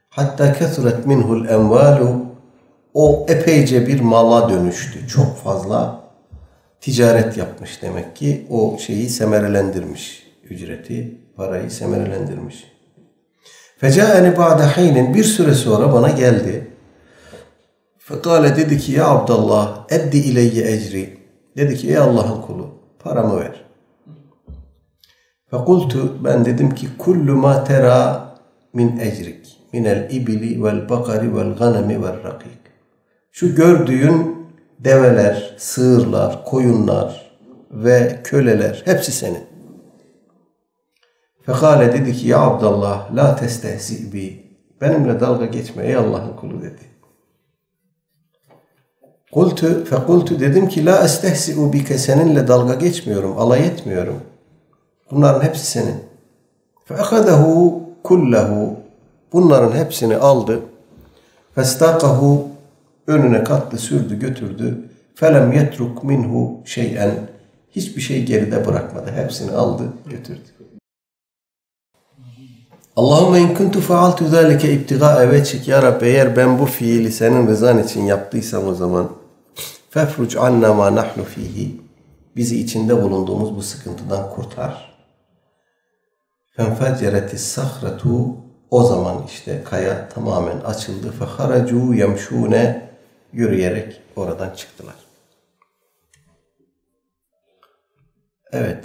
Hatta kethuret minhul envalu o epeyce bir mala dönüştü. Çok fazla ticaret yapmış demek ki. O şeyi semerelendirmiş. Ücreti, parayı semerelendirmiş. Fecaeni ba'de haynin bir süre sonra bana geldi. Fekale dedi ki ya Abdullah eddi ileyye ecri. Dedi ki ey Allah'ın kulu paramı ver. Fekultu ben dedim ki kullu ma tera min ecrik minel ibili vel bakari vel ganemi vel rakik. Şu gördüğün develer, sığırlar, koyunlar ve köleler hepsi senin. Fekale dedi ki ya Abdullah la testehzi bi. Benimle dalga geçme ey Allah'ın kulu dedi. Kultu fekultu dedim ki la estehzi'u bike seninle dalga geçmiyorum, alay etmiyorum. Bunların hepsi senin. Feakadehu kullehu bunların hepsini aldı. Festakahu önüne katlı sürdü götürdü. Felem yetruk minhu şeyen hiçbir şey geride bırakmadı. Hepsini aldı götürdü. Allahümme in kuntu faaltu zâlike ibtigâe veçik ya Rabbi eğer ben bu fiili senin rızan için yaptıysam o zaman fefruc anna ma nahnu fihi bizi içinde bulunduğumuz bu sıkıntıdan kurtar. Fenfeceretis sahratu o zaman işte kaya tamamen açıldı. Feharacu yemşune yürüyerek oradan çıktılar. Evet.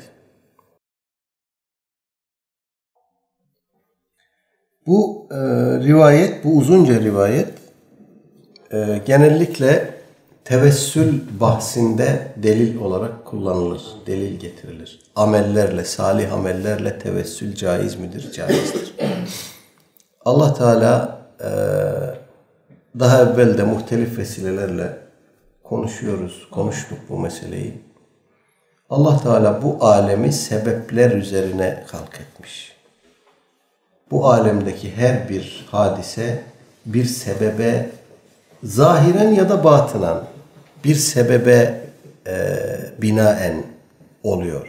Bu e, rivayet, bu uzunca rivayet e, genellikle tevessül bahsinde delil olarak kullanılır, delil getirilir. Amellerle, salih amellerle tevessül caiz midir? Caizdir. Allah Teala e, daha evvel de muhtelif vesilelerle konuşuyoruz, konuştuk bu meseleyi. Allah Teala bu alemi sebepler üzerine halk etmiş. Bu alemdeki her bir hadise bir sebebe zahiren ya da batınan bir sebebe e, binaen oluyor.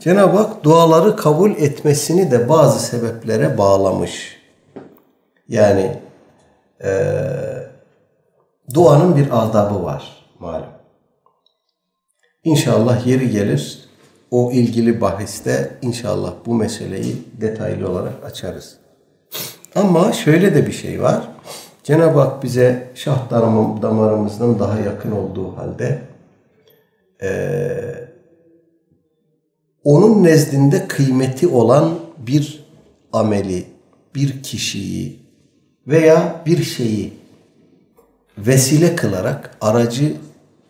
Cenab-ı Hak duaları kabul etmesini de bazı sebeplere bağlamış. Yani e, duanın bir adabı var malum. İnşallah yeri gelir o ilgili bahiste inşallah bu meseleyi detaylı olarak açarız. Ama şöyle de bir şey var. Cenab-ı Hak bize şah damarımızdan daha yakın olduğu halde e, onun nezdinde kıymeti olan bir ameli, bir kişiyi veya bir şeyi vesile kılarak, aracı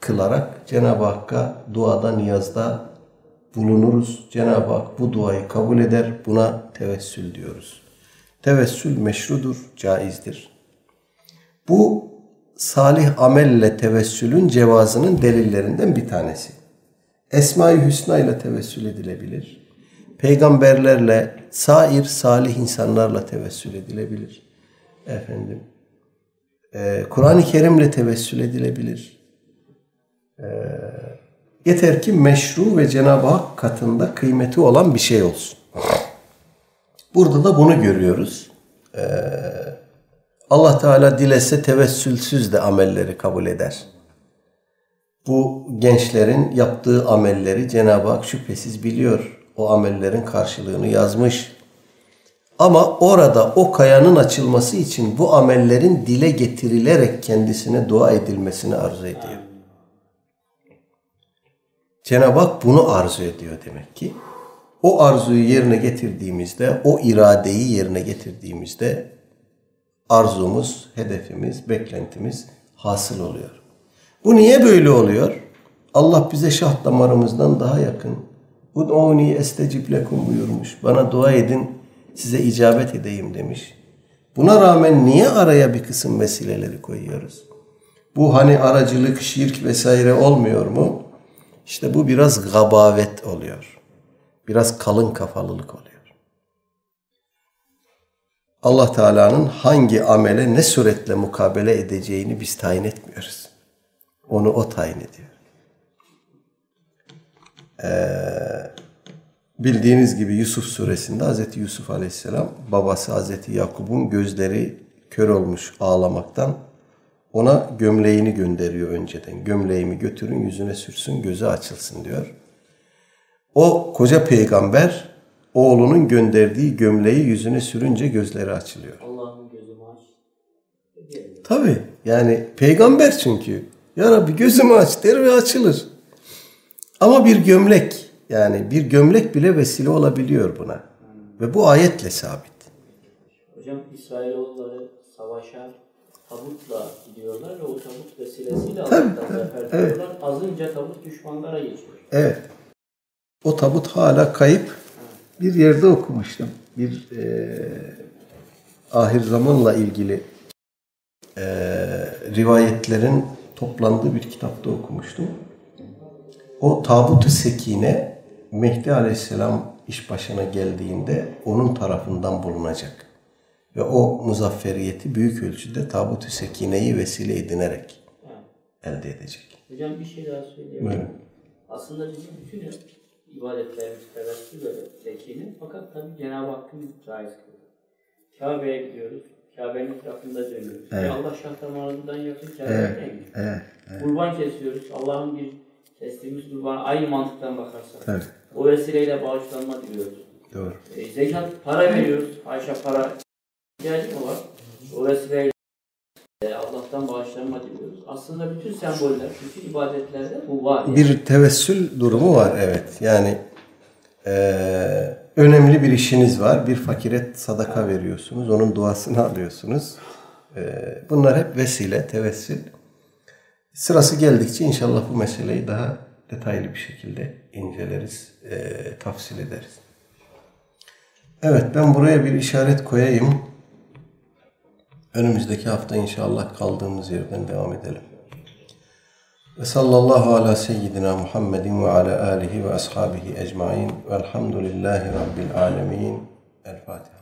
kılarak Cenab-ı Hakk'a duada, niyazda bulunuruz. Cenab-ı Hak bu duayı kabul eder. Buna tevessül diyoruz. Tevessül meşrudur, caizdir. Bu salih amelle tevessülün cevazının delillerinden bir tanesi. Esma-i Hüsna ile tevessül edilebilir. Peygamberlerle, sair salih insanlarla tevessül edilebilir. Efendim, e, Kur'an-ı Kerim'le tevessül edilebilir. E, yeter ki meşru ve Cenab-ı Hak katında kıymeti olan bir şey olsun. Burada da bunu görüyoruz. Ee, Allah Teala dilese tevessülsüz de amelleri kabul eder. Bu gençlerin yaptığı amelleri Cenab-ı Hak şüphesiz biliyor. O amellerin karşılığını yazmış. Ama orada o kayanın açılması için bu amellerin dile getirilerek kendisine dua edilmesini arzu ediyor. Cenab-ı Hak bunu arzu ediyor demek ki. O arzuyu yerine getirdiğimizde, o iradeyi yerine getirdiğimizde arzumuz, hedefimiz, beklentimiz hasıl oluyor. Bu niye böyle oluyor? Allah bize şah damarımızdan daha yakın. Ud'uni estecib lekum buyurmuş. Bana dua edin, size icabet edeyim demiş. Buna rağmen niye araya bir kısım vesileleri koyuyoruz? Bu hani aracılık, şirk vesaire olmuyor mu? İşte bu biraz gabavet oluyor. Biraz kalın kafalılık oluyor. Allah Teala'nın hangi amele ne suretle mukabele edeceğini biz tayin etmiyoruz. Onu o tayin ediyor. Ee, bildiğiniz gibi Yusuf suresinde Hazreti Yusuf aleyhisselam babası Hazreti Yakup'un gözleri kör olmuş ağlamaktan ona gömleğini gönderiyor önceden. Gömleğimi götürün yüzüne sürsün gözü açılsın diyor. O koca peygamber oğlunun gönderdiği gömleği yüzüne sürünce gözleri açılıyor. Allah'ın gözümü aç. Tabi yani peygamber çünkü. Ya Rabbi gözümü aç der ve açılır. Ama bir gömlek yani bir gömlek bile vesile olabiliyor buna. Ve bu ayetle sabit. Hocam İsrailoğulları savaşa tabutla gidiyorlar ve o tabut vesilesiyle Allah'tan zafer buluyorlar. Azınca tabut düşmanlara geçiyor. Evet. O tabut hala kayıp. Bir yerde okumuştum. Bir eee ahir zamanla ilgili eee, rivayetlerin toplandığı bir kitapta okumuştum. O tabut-u sekine Mehdi Aleyhisselam iş başına geldiğinde onun tarafından bulunacak. Ve o muzafferiyeti büyük ölçüde tabut-u sekineyi vesile edinerek Yani. elde edecek. Hocam bir şey daha söyleyeyim. Buyurun. Aslında bizim bütün ibadetlerimiz tevessül böyle zekinin fakat tabi Cenab-ı Hakk'ın caiz kılıyor. Kabe'ye gidiyoruz. Kabe'nin etrafında dönüyoruz. Evet. Ya Allah şah damarından yakın Kabe'ye Evet, değmiyor. evet, Kurban kesiyoruz. Allah'ın bir kestiğimiz kurbana aynı mantıktan bakarsak. Tabii. O vesileyle bağışlanma diliyoruz. Doğru. E, zekat para veriyoruz. Ayşe para ihtiyacı mı var? O vesileyle e, Allah'tan bağışlanma diliyoruz. Aslında bütün semboller, bütün ibadetlerde bu var. Yani. Bir tevessül durumu var evet. Yani eee, önemli bir işiniz var. Bir fakire sadaka veriyorsunuz. Onun duasını alıyorsunuz. Eee, bunlar hep vesile, tevessül. Sırası geldikçe inşallah bu meseleyi daha detaylı bir şekilde inceleriz, eee, tafsil ederiz. Evet ben buraya bir işaret koyayım. Önümüzdeki hafta inşallah kaldığımız yerden devam edelim. Ve sallallahu ala seyyidina Muhammedin ve ala alihi ve ashabihi ecmain velhamdülillahi rabbil alemin. El Fatiha.